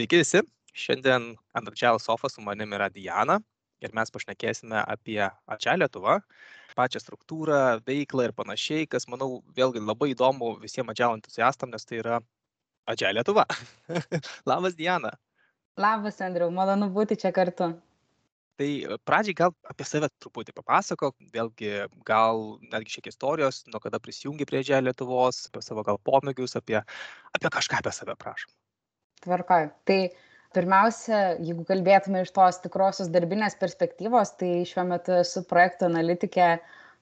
Sveiki visi. Šiandien ant Agile Sofa su manimi yra Diana ir mes pašnekėsime apie Agile Lietuvą, pačią struktūrą, veiklą ir panašiai, kas, manau, vėlgi labai įdomu visiems Agile entuziastam, nes tai yra Agile Lietuva. Labas, Diana. Labas, Andriu, malonu būti čia kartu. Tai pradžiai gal apie save truputį papasakok, vėlgi gal netgi šiek tiek istorijos, nuo kada prisijungi prie Dželė Lietuvos, apie savo gal pomėgius, apie, apie kažką apie save prašom. Tvarkoj. Tai pirmiausia, jeigu kalbėtume iš tos tikrosios darbinės perspektyvos, tai šiuo metu esu projektų analitikė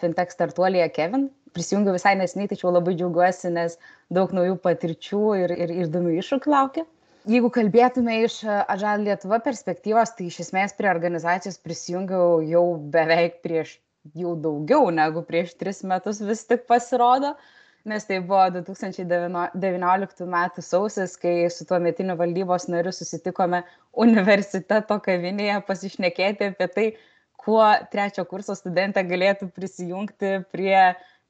fintech startuolėje Kevin. Prisijungiu visai nesiniai, tačiau labai džiaugiuosi, nes daug naujų patirčių ir, ir, įdomių iššūkių laukia. Jeigu kalbėtume iš Ažal Lietuva perspektyvos, tai iš esmės prie organizacijos prisijungiau jau beveik prieš jau daugiau negu prieš tris metus vis tik pasirodo. Uh, nes tai buvo 2019 m. sausis, kai su tuo metiniu valdybos nariu susitikome universiteto kavinėje pasišnekėti apie tai, kuo trečio kurso studentė galėtų prisijungti prie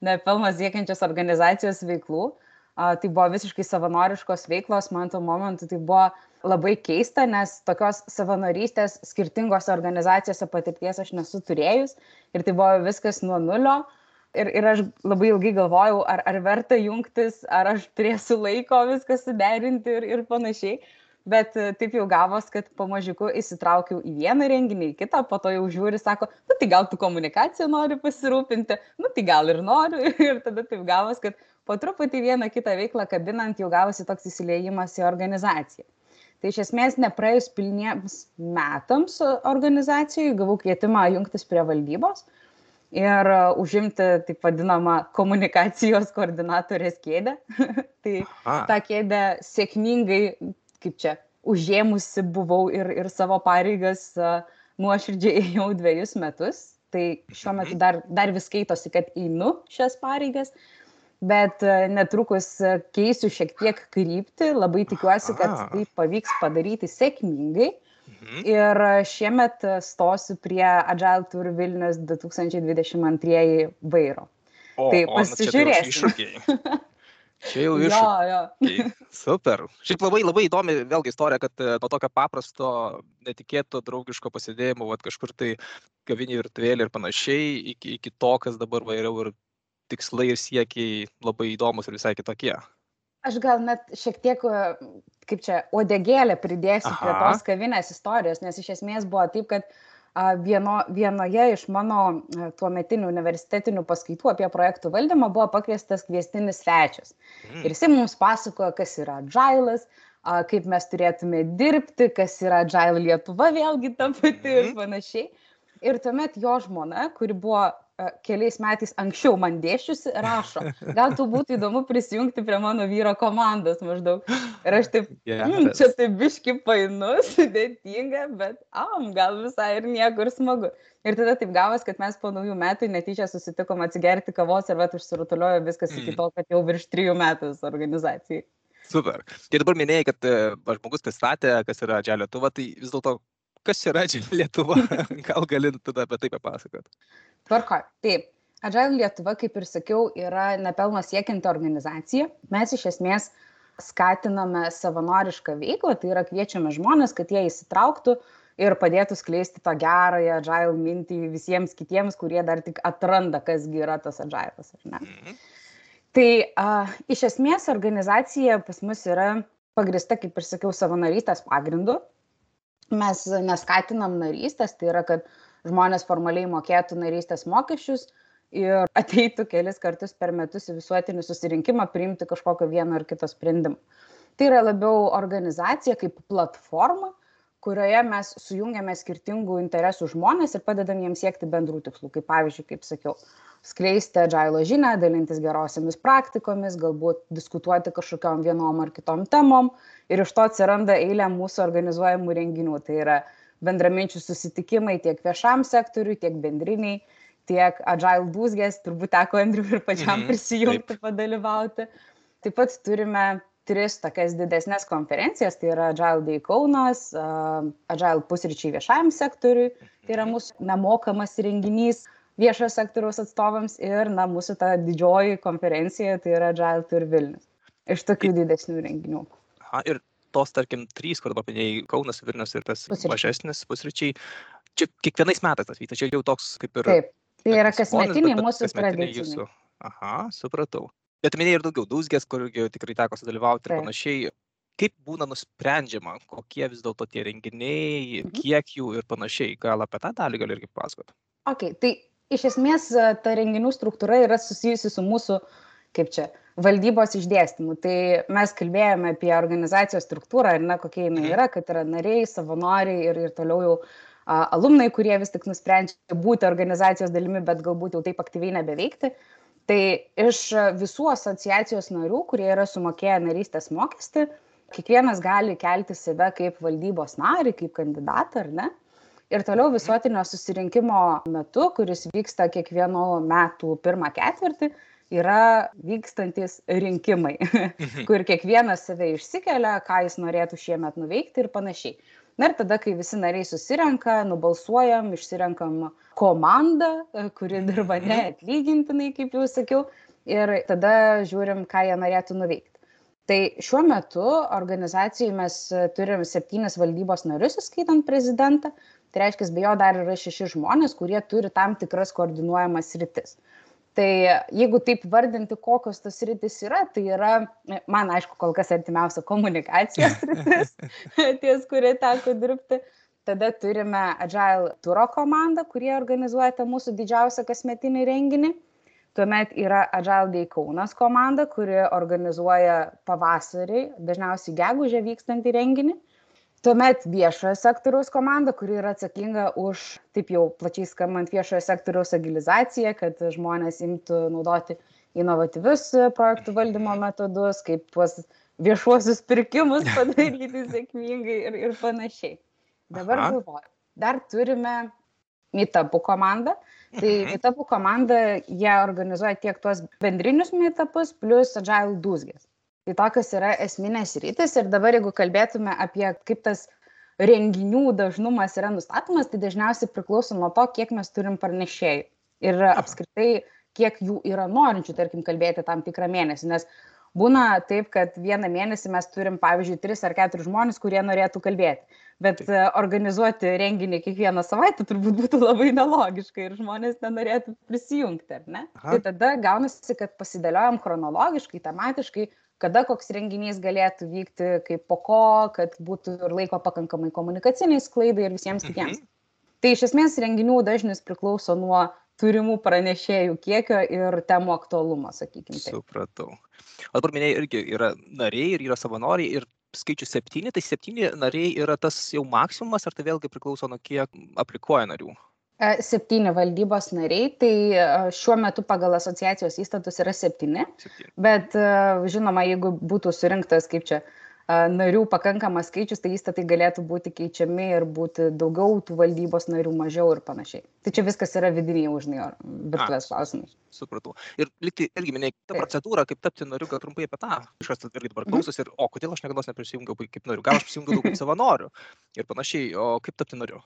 nepelno siekiančios organizacijos veiklų. Tai buvo visiškai savanoriškos veiklos, man tuo momentu tai buvo labai keista, nes tokios savanorystės skirtingose organizacijose patirties aš nesu turėjus ir tai buvo viskas nuo nulio ir, ir aš labai ilgai galvojau, ar, ar verta jungtis, ar aš turėsiu laiko viską suderinti ir, ir panašiai. Bet e, taip jau gavos, kad pamažiku įsitraukiau į vieną renginį, į kitą, po to jau žiūri, sako, nu tai gal tu komunikaciją nori pasirūpinti, nu tai gal ir noriu. Ir tada taip gavos, kad po truputį vieną kitą veiklą kabinant jau gavosi toks įsileimas į organizaciją. Tai iš esmės nepraėjus pilniems metams organizacijai gavau kvietimą jungtis prie valdybos ir e, užimti taip vadinamą komunikacijos koordinatorės kėdę. tai Aha. tą kėdę sėkmingai, kaip čia, užėmusi buvau ir, ir savo pareigas uh, nuoširdžiai ėjau dviejus metus. Tai šiuo metu mhm. dar, dar vis skaitosi, kad einu šias pareigas, bet uh, netrukus keisiu šiek tiek kryptį. Labai tikiuosi, kad tai pavyks padaryti sėkmingai. Mhm. Ir šiemet stosiu prie Agile Tour Vilnius 2022 vairo. O, tai pasižiūrėsiu. Čia jau iš. Jo, jo. Tai super. Šiaip labai, labai įdomi vėlgi istorija, kad e, nuo tokio paprasto, netikėto, draugiško pasidėjimo, vat, kažkur tai kavinį virtuvėlį ir panašiai, iki, iki to, kas dabar vairiau ir tikslai ir siekiai labai įdomus ir visai kitokie. Aš gal net šiek tiek kaip čia, odegėlę pridėsiu Aha. prie tos kavinės istorijos, nes iš esmės buvo taip, kad vieno, vienoje iš mano tuo metinių universitetinių paskaitų apie projektų valdymą buvo pakviestas kviestinis svečias. Mm. Ir jisai mums pasakojo, kas yra Džailas, kaip mes turėtume dirbti, kas yra Džail Lietuva vėlgi ta pati mm. ir panašiai. Ir tuomet jo žmona, kuri buvo keliais metais anksčiau man dėšiusi, rašo, gal tu būtų įdomu prisijungti prie mano vyro komandos maždaug. Ir aš taip, yes. mm, čia taip biški painu, sudėtinga, bet am, gal visai ir niekur smagu. Ir tada taip gavas, kad mes po naujų metų netyčia susitikom atsigerti kavos ir vat užsirutuliojo viskas mm. iki to, kad jau virš trijų metų organizacijai. Super. Tai dabar minėjai, kad uh, žmogus pristatė, kas yra Dželio Lietuva, tai vis dėlto kas yra Dželio Lietuva? Gal gali tada apie tai papasakoti? Tvarkoj. Taip. Agile Lietuva, kaip ir sakiau, yra nepelno siekianti organizacija. Mes iš esmės skatiname savanorišką veiklą, tai yra kviečiame žmonės, kad jie įsitrauktų ir padėtų skleisti tą gerąją Agile mintį visiems kitiems, kurie dar tik atranda, kasgi yra tas Agile'as, ne. Mhm. Tai a, iš esmės organizacija pas mus yra pagrista, kaip ir sakiau, savanorystės pagrindu. Mes neskatinam narystės, tai yra, kad žmonės formaliai mokėtų narystės mokesčius ir ateitų kelis kartus per metus į visuotinį susirinkimą priimti kažkokio vieno ar kito sprendimo. Tai yra labiau organizacija kaip platforma, kurioje mes sujungiame skirtingų interesų žmonės ir padedam jiems siekti bendrų tikslų. Kaip pavyzdžiui, kaip sakiau, skleisti agilo žinę, dalintis gerosiamis praktikomis, galbūt diskutuoti kažkokiam vienom ar kitom temom. Ir iš to atsiranda eilė mūsų organizuojamų renginių. Tai yra bendraminčių susitikimai tiek viešam sektoriui, tiek bendriniai, tiek Agile būsgės, turbūt teko Andriu ir pačiam mhm, prisijungti, padalyvauti. Taip pat turime tris tokias didesnės konferencijas, tai yra Agile Day Kaunas, Agile pusryčiai viešajam sektoriui, tai yra mhm. mūsų nemokamas renginys viešojo sektoriaus atstovams ir na, mūsų ta didžioji konferencija, tai yra Agile Tour Vilnius. Iš tokių didesnių renginių. Aha, ir tos, tarkim, trys, kur paminėjai Kaunas, Vilnius ir tas Pusryčiai. mažesnis pusryčiai, čia kiekvienais metais tas vyksta, čia jau toks kaip ir... Taip, tai yra kasmetiniai mūsų jūsų. Aha, supratau. Bet minėjai ir daugiau, dūzgės, kur tikrai teko sudalyvauti ir Taip. panašiai. Kaip būna nusprendžiama, kokie vis dėlto tie renginiai, Mhm. kiek jų ir panašiai. Gal apie tą dalį gali irgi pasakoti? Ok, tai iš esmės e, ta renginių struktūra yra susijusi su mūsų, kaip čia, valdybos išdėstymu. Tai mes kalbėjome apie organizacijos struktūrą ir, na, kokia jinai Mhm. yra, kad yra nariai, savanoriai ir, ir toliau jau a, alumnai, kurie vis tik nusprendžia būti organizacijos dalimi, bet galbūt jau taip aktyviai nebeveikti. Tai iš visų asociacijos narių, kurie yra sumokėję narystės mokestį, kiekvienas gali kelti save kaip valdybos narį, kaip kandidatą, ar ne? Ir toliau visuotinio susirinkimo metu, kuris vyksta kiekvienų metų pirmą ketvirtį, yra vykstantis rinkimai, kur kiekvienas save išsikelia, ką jis norėtų šiemet nuveikti ir panašiai. Na ir tada, kai visi nariai susirenka, nubalsuojam, išsirenkam komandą, e, kuri dirba neatlygintinai, kaip jau sakiau, ir tada žiūrim, ką jie norėtų nuveikti. Tai šiuo metu organizacijai mes e, turim septynis valdybos narius, įskaitant prezidentą. Tai reiškia, be jo dar yra šeši žmonės, kurie turi tam tikras koordinuojamas rytis. Tai jeigu taip vardinti, kokios tos rytis yra, tai yra, man aišku, kol kas artimiausia komunikacijos rytis, ties kurie teko dirbti. Tada turime Agile Turo komandą, kurie organizuoja tą mūsų didžiausią kasmetinį renginį. Tuomet yra Agile Day Kaunas komanda, kuri organizuoja pavasarį, dažniausiai gegužę vykstantį renginį. Tuomet viešojo sektoriaus komanda, kuri yra atsakinga už, taip jau plačiai skambant, viešojo sektoriaus agilizaciją, kad žmonės imtų naudoti inovatyvius projektų valdymo metodus, kaip tuos viešuosius pirkimus padaryti sėkmingai ir, ir panašiai. Dabar Aha. galvoju, dar turime Meetupų komandą. Tai Mhm. Meetupų komanda, jie organizuoja tiek tuos bendrinius meetupus, plus Agile dūzgės. Tai tokios yra esminės rytis ir dabar jeigu kalbėtume apie kaip tas renginių dažnumas yra nustatomas, tai dažniausiai priklauso nuo to, kiek mes turim pranešėjų. Ir apskritai, kiek jų yra norinčių, tarkim, kalbėti tam tikrą mėnesį. Nes būna taip, kad vieną mėnesį mes turim, pavyzdžiui, tris ar keturis žmonės, kurie norėtų kalbėti. Bet e, organizuoti renginį kiekvieną savaitę turbūt būtų labai nelogiška ir žmonės nenorėtų prisijungti, ar ne? Aha. Tai tada gaunasi, kad pasidėliojam chronologiškai, tematiškai, kada koks renginys galėtų vykti, kaip po ko, kad būtų ir laiko pakankamai komunikaciniai sklaidai ir visiems kitiems. Mhm. Tai iš esmės renginių dažnis priklauso nuo turimų pranešėjų kiekio ir temų aktualumo, sakykime. Taip. Supratau. O dabar minėjai, irgi yra nariai ir yra savanoriai ir skaičius septyni, tai septyni nariai yra tas jau maksimumas, ar tai vėlgi priklauso nuo kiek aplikuoja narių? E, Septyni valdybos nariai, tai e, šiuo metu pagal asociacijos įstatus yra septyni, bet e, žinoma, jeigu būtų surinktas kaip čia narių pakankamas skaičius, tai įstatai galėtų būti keičiami ir būti daugiau tų valdybos narių, mažiau ir panašiai. Tai čia viskas yra vidiniai užnai virtuvės klausimai. Supratau. Ir liktai irgi minėjai, ta procedūra, kaip tapti nariu, gal trumpai apie tą. Kažkas irgi dabar Mhm. klausosi ir, o kodėl aš niekada neprisijungiau kaip nariu, gal aš prisijungiau kaip savanoriu ir panašiai, o kaip tapti nariu?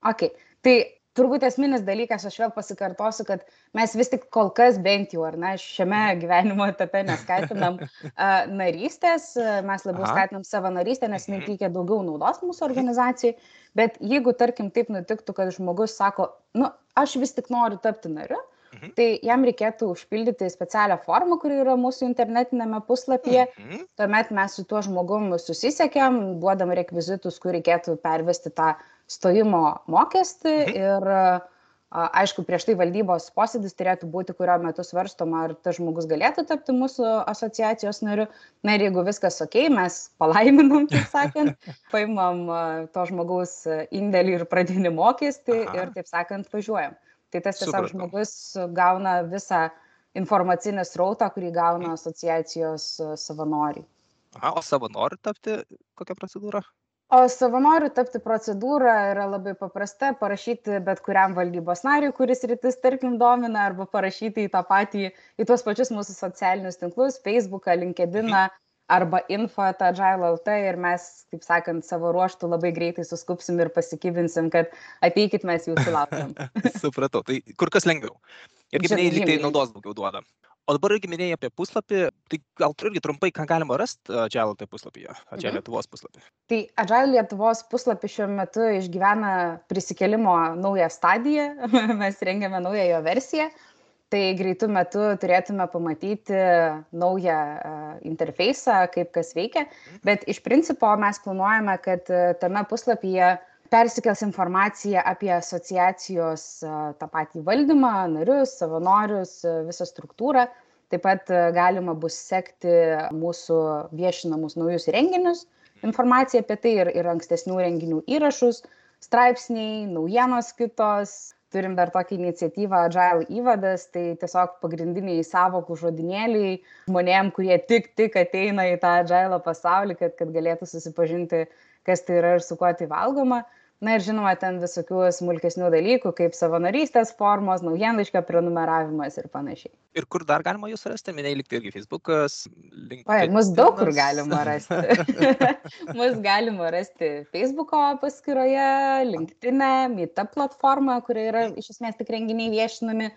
Ok, tai turbūt esminis dalykas, aš vėl pasikartosiu, kad mes vis tik kol kas bent jau, ar ne, šiame gyvenimo etape neskatinam narystės, mes labiau Aha. skatinam savanorystę, nes jinai Mhm. teikia daugiau naudos mūsų organizacijai, bet jeigu, tarkim, taip nutiktų, kad žmogus sako, nu, aš vis tik noriu tapti nariu, Mhm. tai jam reikėtų užpildyti specialią formą, kuri yra mūsų internetinėme puslapyje. Mhm. Tuomet mes su tuo žmogum susisiekėm, duodam rekvizitus, kur reikėtų pervesti tą stojimo mokestį Mhm. ir aišku, prieš tai valdybos posėdis turėtų būti, kurio metu svarstoma, ar tas žmogus galėtų tapti mūsų asociacijos nariu. Na ir jeigu viskas ok, mes palaiminam, kaip sakant, paimam to žmogaus indėlį ir pradinį mokestį Aha. ir, taip sakant, važiuojam. Tai tas tiesiog Supratau. žmogus gauna visą informacinį srautą, kurį gauna asociacijos a, savanoriai. Aha, o savanoriu tapti, kokia procedūra? O savanorių tapti procedūra yra labai paprasta - parašyti bet kuriam valdybos nariui, kuris rytis, tarkim, domina, arba parašyti į tą patį, į tuos pačius mūsų socialinius tinklus - Facebooką, LinkedIną arba info tą Agile LT ir mes, taip sakant, savo ruoštų labai greitai suskupsim ir pasikybinsim, kad ateikit mes jūsų laukiam. Supratau, tai kur kas lengviau. Ir kaip minėjai, lyg tai naudos daugiau duoda. O dabar irgi minėjai apie puslapį, tai gal irgi trumpai, ką galima rasti Agile tai puslapyje, Agile mhm. Lietuvos puslapyje. Tai Agile Lietuvos puslapį šiuo metu išgyvena prisikelimo naują stadiją, mes rengiame naują jo versiją, tai greitų metų turėtume pamatyti naują interfejsą, kaip kas veikia, mhm. bet iš principo mes planuojame, kad tame puslapyje persikels informacija apie asociacijos tą patį valdymą, narius, savanorius, visą struktūrą. Taip pat galima bus sekti mūsų viešinamus naujus renginius, informaciją apie tai ir, ir ankstesnių renginių įrašus, straipsniai, naujienos kitos. Turim dar tokią iniciatyvą Agile įvadas, tai tiesiog pagrindiniai savokų žodinėliai žmonėm, kurie tik tik ateina į tą Agile pasaulį, kad, kad galėtų susipažinti, kas tai yra ir su kuo tai valgoma. Na ir žinoma, ten visokių smulkesnių dalykų, kaip savanorystės formos, naujienlaiškio prenumeravimas ir panašiai. Ir kur dar galima jūs rasti? Minėjai likti irgi Facebookas, LinkedIn. Oi, mus daug kur galima rasti. mus galima rasti Facebooko paskyroje, LinkedIn, e, Meetup platformoje, kurioje yra iš esmės tik renginiai viešinami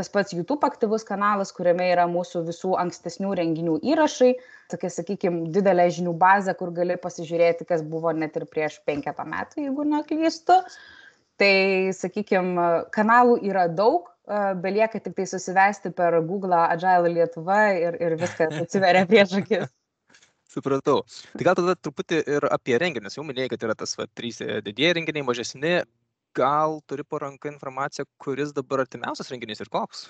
tas pats YouTube aktyvus kanalas, kuriame yra mūsų visų ankstesnių renginių įrašai, tokia, sakykime, didelė žinių bazė, kur gali pasižiūrėti, kas buvo net ir prieš penketą metų, jeigu neklystu. Tai, sakykime, kanalų yra daug, belieka tik tai susivesti per Google Agile Lietuva ir, ir viskas atsiveria prieš akis. Supratau. Tai gal tada truputį ir apie renginius. Jau minėjai, kad yra tas va, trys didieji renginiai, mažesni gal turi po ranka informaciją, kuris dabar artimiausias renginys ir koks?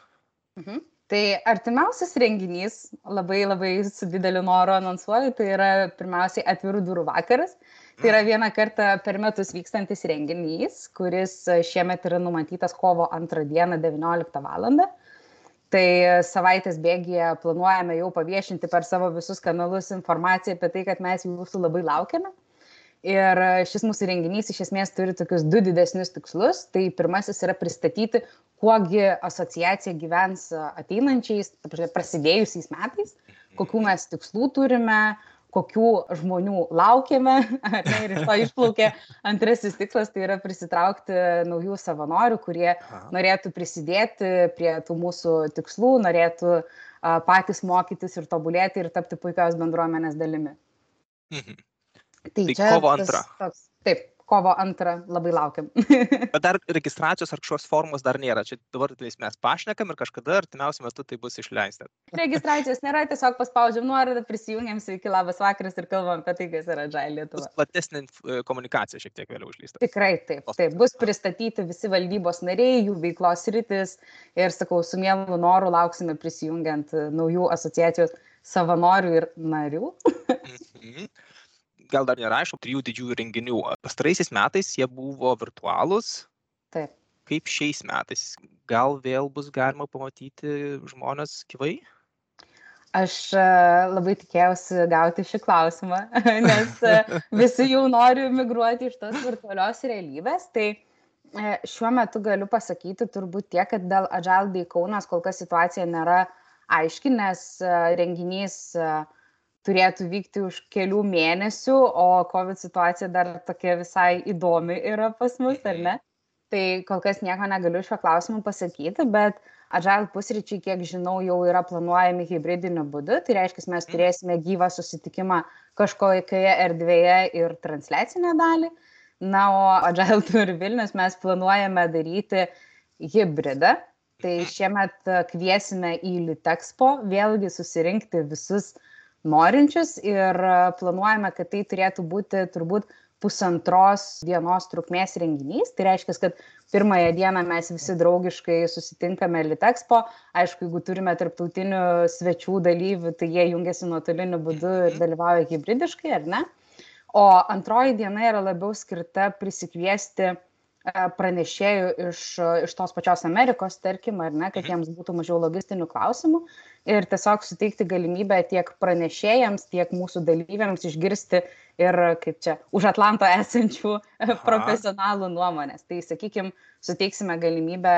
Mhm. Tai artimiausias renginys, labai labai su dideliu noru anonsuoju, tai yra pirmiausiai atvirų durų vakaras. Tai yra mhm. vieną kartą per metus vykstantis renginys, kuris šiemet yra numatytas kovo antrą dieną 19 val. Tai savaitės bėgėje planuojame jau paviešinti per savo visus kanalus informaciją apie tai, kad mes jūsų labai laukiame. Ir šis mūsų renginys iš esmės turi tokius du didesnius tikslus. Tai pirmasis yra pristatyti, kuogi asociacija gyvens ateinančiais, prasidėjusiais metais, kokių mes tikslų turime, kokių žmonių laukiame. Ne, ir iš to išplaukė antrasis tikslas, tai yra prisitraukti naujų savanorių, kurie norėtų prisidėti prie tų mūsų tikslų, norėtų patys mokytis ir tobulėti ir tapti puikios bendruomenės dalimi. Mhm. Tai, tai čia kovo antrą. Toks, taip, kovo antrą labai laukiam. Bet dar registracijos ar kažkokios formos dar nėra. Čia dabar mes pašnekam ir kažkada artimiausiu metu tai bus išleista. Registracijos nėra, tiesiog paspaudžiam nuorodą, prisijungiam, sveiki, labas vakaras ir kalbam apie tai, kas yra Džai Lietuva. Bus platesnė e, komunikacija šiek tiek vėliau išleista. Tikrai taip. Taip, bus pristatyti visi valdybos nariai, jų veiklos rytis ir, sakau, su mielu noru lauksime prisijungiant naujų asociacijos savanorių ir narių. Gal dar nėra aišku, trijų didžiųjų renginių. Pastaraisiais metais jie buvo virtualūs. Taip. Kaip šiais metais? Gal vėl bus galima pamatyti žmonės gyvai? Aš e, labai tikėjausi gauti šį klausimą, nes e, visi jau nori migruoti iš tos virtualios realybės. Tai e, šiuo metu galiu pasakyti turbūt tiek, kad dėl Agile Day Kaunas kol kas situacija nėra aiški, nes renginys uh, turėtų vykti už kelių mėnesių, o COVID situacija dar tokia visai įdomi yra pas mus, ar ne? Tai kol kas nieko negaliu šio klausimu pasakyti, bet Agile pusryčiai, kiek žinau, jau yra planuojami hybridiniu būdu. Tai reiškia, mes mhm. turėsime gyvą susitikimą kažkokioje erdvėje ir transliacinę dalį. Na, o Agile Tour Vilnius mes planuojame daryti hybridą. Tai mhm. šiemet kviesime į Litexpo vėlgi susirinkti visus uh, norinčius ir planuojame, kad tai turėtų būti turbūt pusantros dienos trukmės renginys. Tai reiškia, kad pirmąją dieną mes visi draugiškai susitinkame Litexpo. Aišku, jeigu turime tarptautinių svečių dalyvių, tai jie jungiasi nuotoliniu būdu ir mhm. dalyvauja hybridiškai, ar ne? O antroji diena yra labiau skirta prisikviesti pranešėjų iš, iš tos pačios Amerikos, tarkim, ar ne, kad mhm. jiems būtų mažiau logistinių klausimų ir tiesiog suteikti galimybę tiek pranešėjams, tiek mūsų dalyviams išgirsti ir, kaip čia, už Atlanto esančių Aha. profesionalų nuomonės. Tai, sakykime, suteiksime galimybę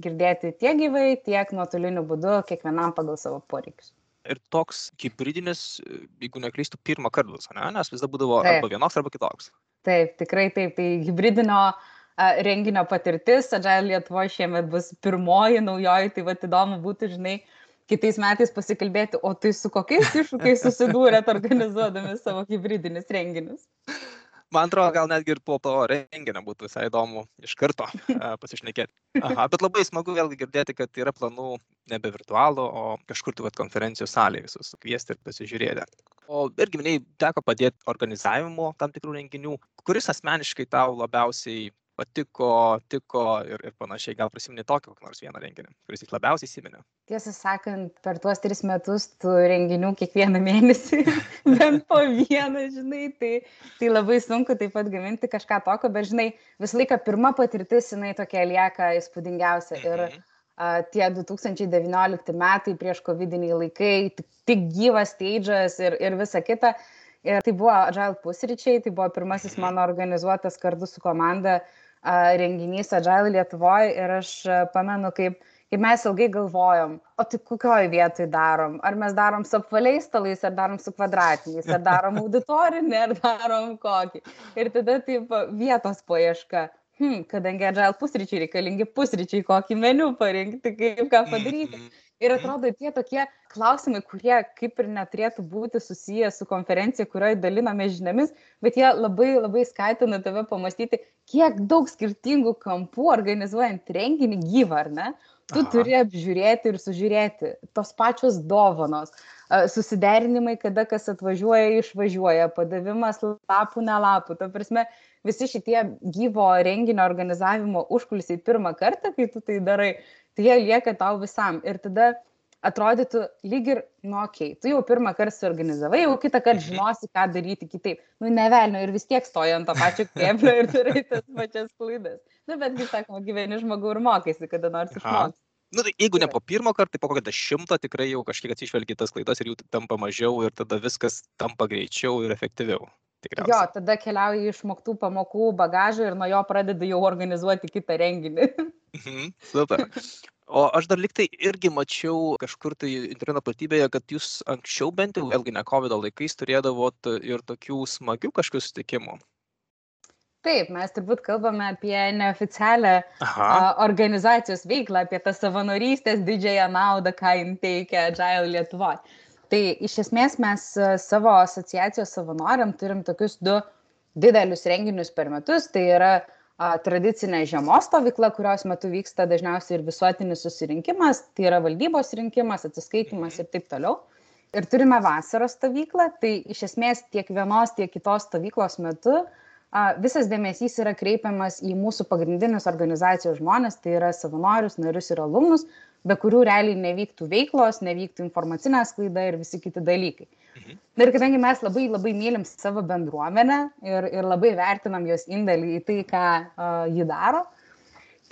girdėti tiek gyvai, tiek nuotoliniu būdu, kiekvienam pagal savo poreikius. Ir toks hybridinis, jeigu neklystu, pirmą kartą bus, ne? nes vis dar būdavo taip. arba vienoks, arba kitoks. Taip, tikrai taip. Tai hybridinio renginio patirtis, Agile Lietuvoje šiemet bus pirmoji naujoji, tai vad įdomu būtų, žinai, kitais metais pasikalbėti, o tai su kokiais iššūkiais susidūrėt organizuodami savo hybridinius renginius. Man atrodo, gal netgi ir po to renginio būtų visai įdomu iš karto pasišnekėti. Aha, bet labai smagu vėlgi girdėti, kad yra planų nebe virtualų, o kažkur tu vat konferencijų salėje visus kviesti ir pasižiūrėti. O irgi minėjai, teko padėti organizavimo tam tikrų renginių. Kuris asmeniškai tau labiausiai patiko, tiko ir, ir panašiai. Gal prisimeni tokį kokį nors vieną renginį, kuris jis labiausiai įsiminė? Tiesą sakant, per tuos tris metus tų renginių kiekvieną mėnesį bent po vieną, žinai, tai, tai labai sunku taip pat gaminti kažką tokio, bet žinai, visą laiką pirma patirtis, jinai tokia lieka įspūdingiausia. Ir mhm. tie 2019 metai prieš COVID-iniai laikai, tik, tik gyvas teidžas ir, ir visa kita. Ir tai buvo Agile pusryčiai, tai buvo pirmasis mano organizuotas kartu su komanda renginys Agile Lietuvoje ir aš pamenu, kaip, kaip mes ilgai galvojom, o tai kokioje vietoje darom, ar mes darom su apvaliais stalais, ar darom su kvadratiniais, ar darom auditorinį, ar darom kokį. Ir tada taip vietos paieška. Hmm, kadangi agile pusryčiai reikalingi pusryčiai, kokį meniu parinkti, kaip ką padaryti. Mhm. Ir atrodo, tie tokie klausimai, kurie kaip ir neturėtų būti susiję su konferencija, kurioje daliname žiniomis, bet jie labai labai skatina tave pamastyti, kiek daug skirtingų kampų organizuojant renginį gyvą, ar ne? Tu turi apžiūrėti ir sužiūrėti tos pačios dovanos, susiderinimai, kada kas atvažiuoja, išvažiuoja, padavimas lapų, nelapų. Ta prasme, visi šitie gyvo renginio organizavimo užkulisiai pirmą kartą, kai tu tai darai, tai jie lieka tau visam. Ir tada atrodytų lyg ir, nu, okei, okay, tu jau pirmą kartą suorganizavai, jau kitą kartą mhm. žinosi, ką daryti kitaip. Nu, nevelnio ir vis tiek stoja ant to pačio kėblio ir darai tas pačias klaidas. Nu, bet, kaip sakoma, gyveni žmogų ir mokaisi, kada nors išmokti. Nu, tai jeigu ne po pirmo karto, tai po kokio dešimto tikrai jau kažkiek atsižvelgi tas klaidas ir jų tampa mažiau ir tada viskas tampa greičiau ir efektyviau. Tikriausiai. Jo, tada keliauji išmoktų pamokų bagažą ir nuo jo pradedi jau organizuoti kitą renginį. Mhm, super. O aš dar liktai irgi mačiau kažkur tai interneto platybėje, kad jūs anksčiau bent jau, vėlgi ne COVID laikais, turėdavot ir tokių smagių kažkokių susitikimų. Taip, mes turbūt kalbame apie neoficialią Aha. organizacijos veiklą, apie tą savanorystės didžiąją naudą, ką jin teikia Agile Lietuvoje. Tai iš esmės mes savo asociacijos savanoriam turim tokius du didelius renginius per metus. Tai yra uh, tradicinė žiemos stovykla, kurios metu vyksta dažniausiai ir visuotinis susirinkimas, tai yra valdybos rinkimas, atsiskaitimas ir taip toliau. Ir turime vasaros stovyklą, tai iš esmės tiek vienos, tiek kitos stovyklos metu visas dėmesys yra kreipiamas į mūsų pagrindinius organizacijos žmonės, tai yra savanorius, narius ir alumnus, be kurių realiai nevyktų veiklos, nevyktų informacinė sklaida ir visi kiti dalykai. Mhm. Ir kadangi mes labai labai mylim savo bendruomenę ir, ir labai vertinam jos indėlį į tai, ką uh, ji daro,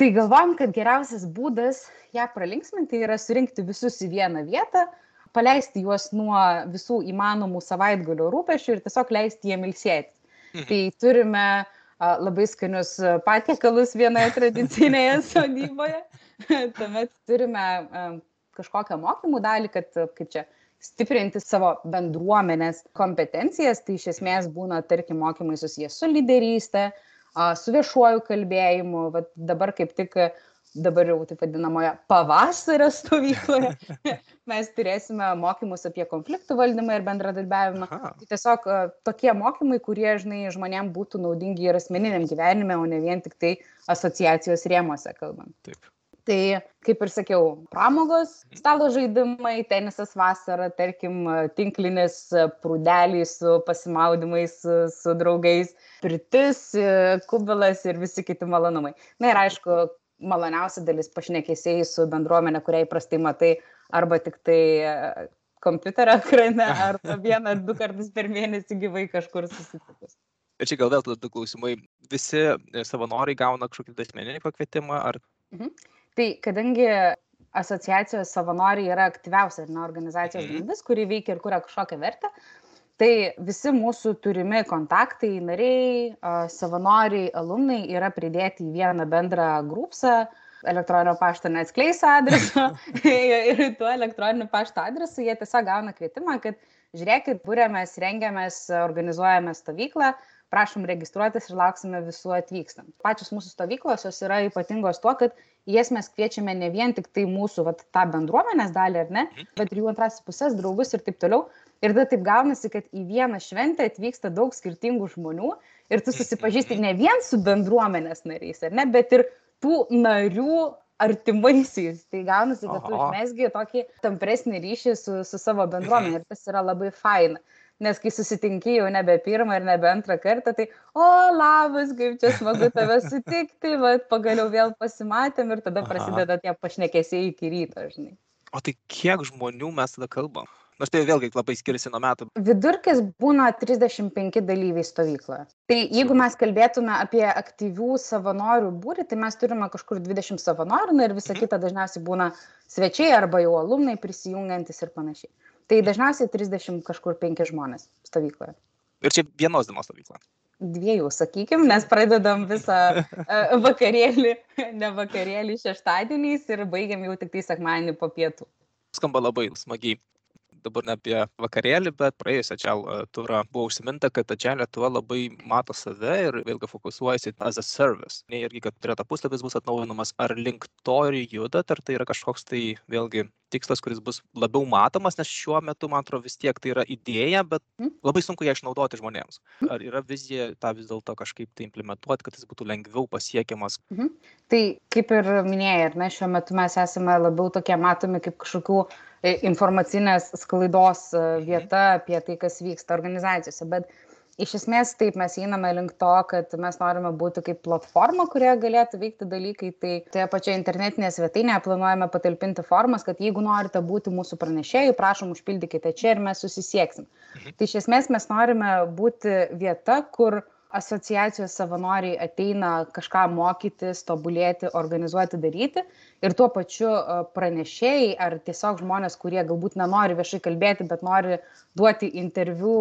tai galvom, kad geriausias būdas ją pralinksminti yra surinkti visus į vieną vietą, paleisti juos nuo visų įmanomų savaitgalio rūpešių ir tiesiog leisti jiem ilsėti. Mhm. Tai turime uh, labai skanius patiekalus vienoje tradicinėje sodyboje, tuomet turime uh, kažkokią mokymų dalį, kad kaip čia stiprinti savo bendruomenės kompetencijas, tai iš esmės būna, tarkim, mokymai susijęs su lyderystė, su viešuoju kalbėjimu. Vat dabar kaip tik, dabar jau taip vadinamoje pavasario stovykloje, mes turėsime mokymus apie konfliktų valdymą ir bendradarbiavimą. Aha. Tai tiesiog tokie mokymai, kurie, žinai, žmonėms būtų naudingi ir asmeniniam gyvenime, o ne vien tik tai asociacijos rėmose kalbant. Taip. Tai, kaip ir sakiau, pramogos, stalo žaidimai, tenisas vasarą, tarkim, tinklinis prūdeliai su pasimaudimais su, su draugais, pirtis, kubilas ir visi kiti malonumai. Na ir aišku, maloniausia dalis pašnekėsiai su bendruomenė, kuriai prastai matai, arba tik tai e, kompiuterio ekrane, arba vieną, du kartus per mėnesį gyvai kažkur susitikus. Ir čia gal vėl du klausimai. Visi savanoriai gauna kažkokį asmeninį pakvietimą? Ar... Mhm. Tai kadangi asociacijos savanoriai yra aktyviausia organizacijos mhm. dalis, kuri veikia ir kuria kažkokią vertę, tai visi mūsų turimi kontaktai, nariai, savanoriai, alumnai yra pridėti į vieną bendrą grupsą. Elektroninio pašto neatskleis adreso ir tuo elektroniniu pašto adresu jie tiesiog gauna kvietimą, kad žiūrėkit, būrėmės, rengiamės, organizuojame stovyklą, prašom registruotis ir lauksime visų atvykstant. Pačios mūsų stovyklos jos yra ypatingos tuo, kad jas mes kviečiame ne vien tik tai mūsų vat, tą bendruomenės dalį, ar ne, mhm. bet ir jų antrasis pusės, draugus ir taip toliau. Ir tada taip gaunasi, kad į vieną šventę atvyksta daug skirtingų žmonių ir tu susipažįsti ne vien su bendruomenės nariais, ar ne, bet ir tų narių artimaisiais. Tai gaunasi, kad tu užmesgi tokį tampresnį ryšį su, su savo bendruomenė ir tas yra labai faina nes kai susitinki jau nebe pirmą ir nebe antrą kartą, tai, o, labas, kaip čia smagu tave sutikti, va, pagaliau vėl pasimatėm ir tada prasideda tie pašnekėsiai iki ryto, žinai. O tai kiek žmonių mes tada kalbam? Nors tai vėlgi labai skiriasi nuo metų. Vidurkis būna 35 dalyviai stovykloje. Tai jeigu mes kalbėtume apie aktyvių savanorių būrį, tai mes turime kažkur 20 savanorių na, ir visa mhm. kita dažniausiai būna svečiai arba jau alumnai prisijungiantis ir panašiai. Tai dažniausiai 30 kažkur 5 žmonės stovykloje. Ir čia vienos dienos stovykla. Dviejų, sakykim, nes pradedam visą e, vakarėlį, ne vakarėlį šeštadieniais ir baigiam jau tik tai sekmadienį po pietų. Skamba labai smagiai dabar ne apie vakarėlį, bet praėjusią čia turą buvo užsiminta, kad čia Lietuva labai mato save ir vėlgi fokusuojasi as a service. Ne irgi, kad turėta puslapis bus atnaujinamas, ar link to ir judat, ar tai yra kažkoks tai vėlgi tikslas, kuris bus labiau matomas, nes šiuo metu, man atrodo, vis tiek tai yra idėja, bet mhm. labai sunku ją išnaudoti žmonėms. Mhm. Ar yra vizija tą vis dėlto kažkaip tai implementuoti, kad jis būtų lengviau pasiekiamas? Mhm. Tai kaip ir minėjai, ar ne, šiuo metu mes esame labiau tokie matomi kaip kažkokių E, informacinės sklaidos e, mhm. vieta apie tai, kas vyksta organizacijose. Bet iš esmės taip mes einame link to, kad mes norime būti kaip platforma, kurioje galėtų veikti dalykai. Tai toje pačioje internetinėje svetainėje planuojame patalpinti formas, kad jeigu norite būti mūsų pranešėjų, prašom užpildykite čia ir mes susisieksim. Mhm. Tai iš esmės mes norime būti vieta, kur asociacijos savanoriai ateina kažką mokytis, tobulėti, organizuoti, daryti ir tuo pačiu pranešėjai ar tiesiog žmonės, kurie galbūt nenori viešai kalbėti, bet nori duoti interviu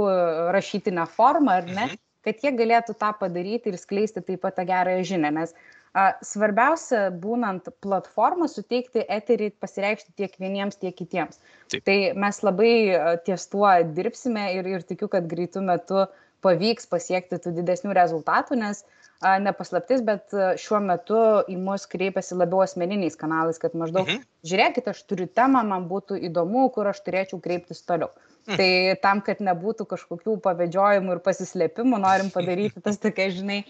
rašytinę formą ar ne, mhm. kad jie galėtų tą padaryti ir skleisti taip pat tą gerąją žinią. Nes a, svarbiausia, būnant platformą, suteikti eterį pasireikšti tiek vieniems, tiek kitiems. Taip. Tai mes labai ties tuo dirbsime ir, ir tikiu, kad greitų metu uh, pavyks pasiekti tų didesnių rezultatų, nes a, nepaslaptis, bet šiuo metu į mus kreipiasi labiau asmeniniais kanalais, kad maždaug, mhm. žiūrėkit, aš turiu temą, man būtų įdomu, kur aš turėčiau kreiptis toliau. Mhm. Tai tam, kad nebūtų kažkokių pavedžiojimų ir pasislėpimų, norim padaryti tas tokia, žinai,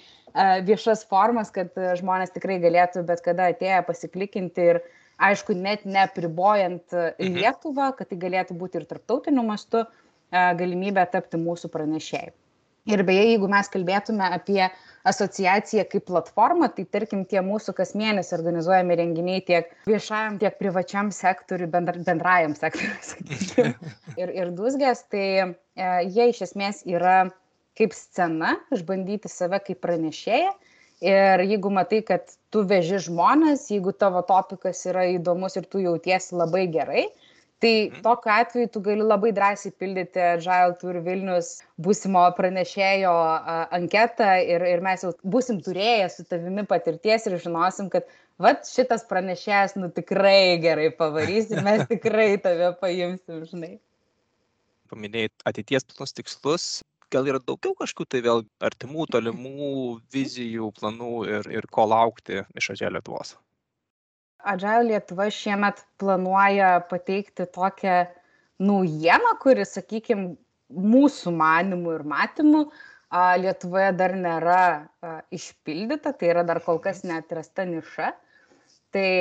viešas formas, kad žmonės tikrai galėtų bet kada atėję pasiklikinti ir aišku, net nepribojant mhm. Lietuvą, kad tai galėtų būti ir tarptautiniu mastu galimybę tapti mūsų pranešėjai. Ir beje, jeigu mes kalbėtume apie asociaciją kaip platformą, tai tarkim tie mūsų kas mėnesį organizuojami renginiai tiek viešajam, tiek privačiam sektoriui, bendra, bendrajam sektoriui, sakykime, ir, ir dusgės, tai e, jie iš esmės yra kaip scena, išbandyti save kaip pranešėją. Ir jeigu matai, kad tu veži žmonės, jeigu tavo topikas yra įdomus ir tu jautiesi labai gerai, tai mhm. tokiu atveju tu gali labai drąsiai pildyti Agile Tour Vilnius būsimo pranešėjo anketą ir, ir mes jau būsim turėję su tavimi patirties ir žinosim, kad vat šitas pranešėjas nu tikrai gerai pavarys ir mes tikrai tave paimsim, žinai. Paminėjai ateities planus tikslus, gal yra daugiau kažkokių tai vėl artimų, tolimų vizijų, planų ir, ir ko laukti iš Adželio Lietuvos? Agile Lietuva šiemet planuoja pateikti tokią naujieną, kuri, sakykime, mūsų manimų ir matymų Lietuvoje dar nėra išpildyta, tai yra dar kol kas neatrasta niša. Tai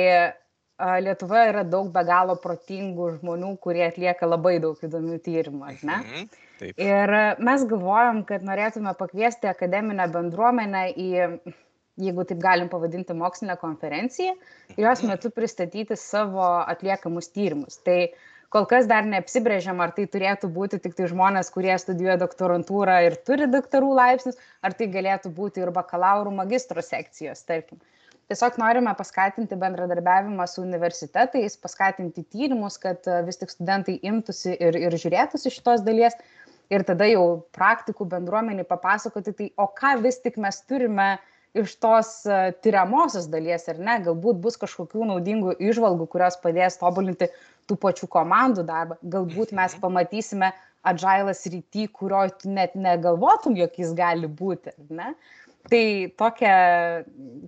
Lietuvoje yra daug be galo protingų žmonių, kurie atlieka labai daug įdomių tyrimų, ar ne? Mhm, taip. Ir mes galvojom, kad norėtume pakviesti akademinę bendruomenę į jeigu taip galim pavadinti, mokslinę konferenciją ir jos mhm. metu pristatyti savo atliekamus tyrimus. Tai kol kas dar neapsibrėžiam, ar tai turėtų būti tik tai žmonės, kurie studijuoja doktorantūrą ir turi doktorų laipsnius, ar tai galėtų būti ir bakalaurų magistro sekcijos, tarkim. Tiesiog norime paskatinti bendradarbiavimą su universitetais, paskatinti tyrimus, kad e, vis tik studentai imtųsi ir, ir žiūrėtųsi šitos dalies ir tada jau praktikų bendruomeniai papasakoti, tai o ką vis tik mes turime uh, iš tos e, tyriamosios dalies ar ne, galbūt bus kažkokių naudingų išvalgų, kurios padės tobulinti tų pačių komandų darbą, galbūt mes mhm. pamatysime agilės rytį, kurio tu net negalvotum, jog jis gali būti, ne? Tai tokią,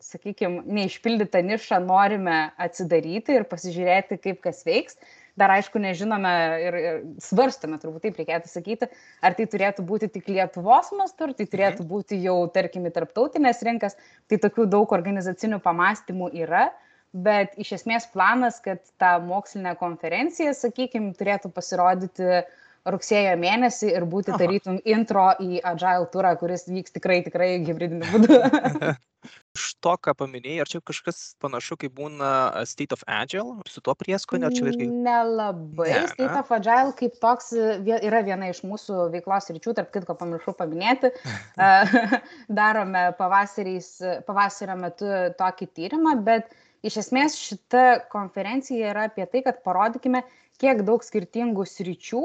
sakykime, neišpildytą nišą norime atsidaryti ir pasižiūrėti, kaip kas veiks. Dar aišku, nežinome ir, ir svarstame, turbūt taip reikėtų sakyti, ar tai turėtų būti tik Lietuvos mastu, ar tai mhm. turėtų būti jau, tarkim, tarptautinės rinkas. Tai tokių daug organizacinių pamastymų yra, bet iš esmės planas, kad ta mokslinė konferencija, sakykime, turėtų pasirodyti uh, rugsėjo mėnesį ir būti tarytum intro į Agile turą, kuris vyks tikrai, tikrai hybridiniu būdu. Iš to, ką paminėjai, ar čia kažkas panašu, kaip būna State of Agile, su tuo prieskoniu, ar čia irgi? Nelabai. Ne, State ne? of Agile kaip toks yra viena iš mūsų veiklos ryčių, tarp kitko pamiršau paminėti. Darome pavasario metu tokį tyrimą, bet iš esmės šita konferencija yra apie tai, kad parodykime, kiek daug skirtingų sričių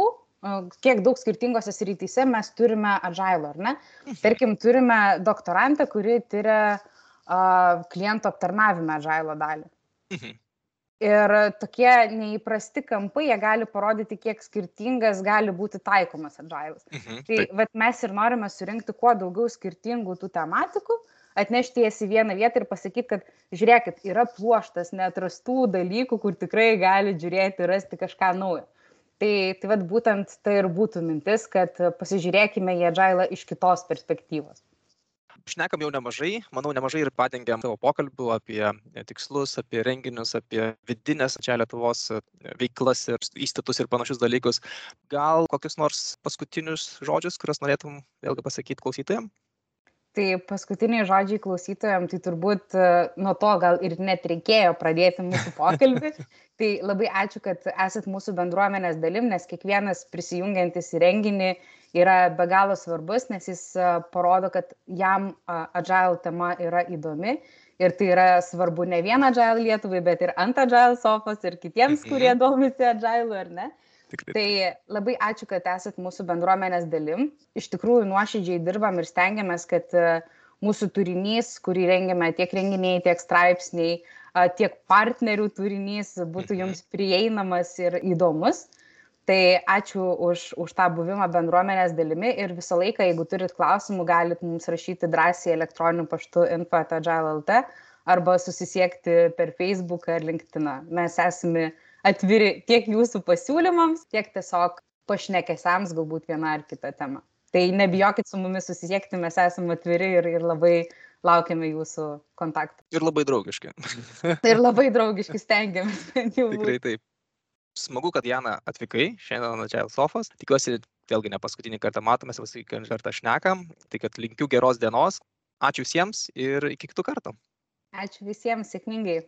kiek daug skirtingose srityse mes turime agile, ar ne? Tarkim, turime doktorantą, kuri tyria uh, kliento aptarnavimą agile dalį. Mhm. Ir tokie neįprasti kampai, jie gali parodyti, kiek skirtingas gali būti taikomas agilas. Mhm. Tai vat, mes ir norime surinkti kuo daugiau skirtingų tų tematikų, atnešti jas į vieną vietą ir pasakyti, kad žiūrėkit, yra pluoštas netrastų dalykų, kur tikrai gali žiūrėti, rasti kažką naujo. Tai, tai vad būtent tai ir būtų mintis, kad pasižiūrėkime į Agilą iš kitos perspektyvos. Šnekam jau nemažai, manau, nemažai ir padengiam savo pokalbių apie tikslus, apie renginius, apie vidinės čia Lietuvos veiklas ir įstatus ir panašius dalykus. Gal kokius nors paskutinius žodžius, kuriuos norėtum vėlgi pasakyti klausytojams? Tai paskutiniai žodžiai klausytojams, tai turbūt e, nuo to gal ir net reikėjo pradėti mūsų pokalbį. tai labai ačiū, kad esat mūsų bendruomenės dalim, nes kiekvienas prisijungiantis į renginį yra be galo svarbus, nes jis e, parodo, kad jam agile tema yra įdomi. Ir tai yra svarbu ne vien agile Lietuvai, bet ir ant agile sofos ir kitiems, kurie mhm. domisi agile, ar ne? Tikrai. Tai labai ačiū, kad esat mūsų bendruomenės dalim. Iš tikrųjų, nuoširdžiai dirbam ir stengiamės, kad e, mūsų turinys, kurį rengiame tiek renginiai, tiek straipsniai, tiek partnerių turinys būtų mhm. jums prieinamas ir įdomus. Tai ačiū už, už tą buvimą bendruomenės dalimi ir visą laiką, jeigu turit klausimų, galit mums rašyti drąsiai elektroniniu paštu info.agile.lt arba susisiekti per Facebook ar LinkedIn. Mes esame atviri tiek jūsų pasiūlymams, tiek tiesiog pašnekesiams galbūt vieną ar kitą temą. Tai nebijokit su mumis susisiekti, mes esame atviri ir, ir labai laukiame jūsų kontaktų. Ir labai draugiški. ir labai draugiški stengiamės. Tikrai taip. Smagu, kad Jana atvykai šiandien Agile Sofos. Tikiuosi, vėlgi ne paskutinį kartą matomės, paskutinį kartą šnekam. Tai kad linkiu geros dienos. Ačiū visiems ir iki kitų kartų. Ačiū visiems, sėkmingai.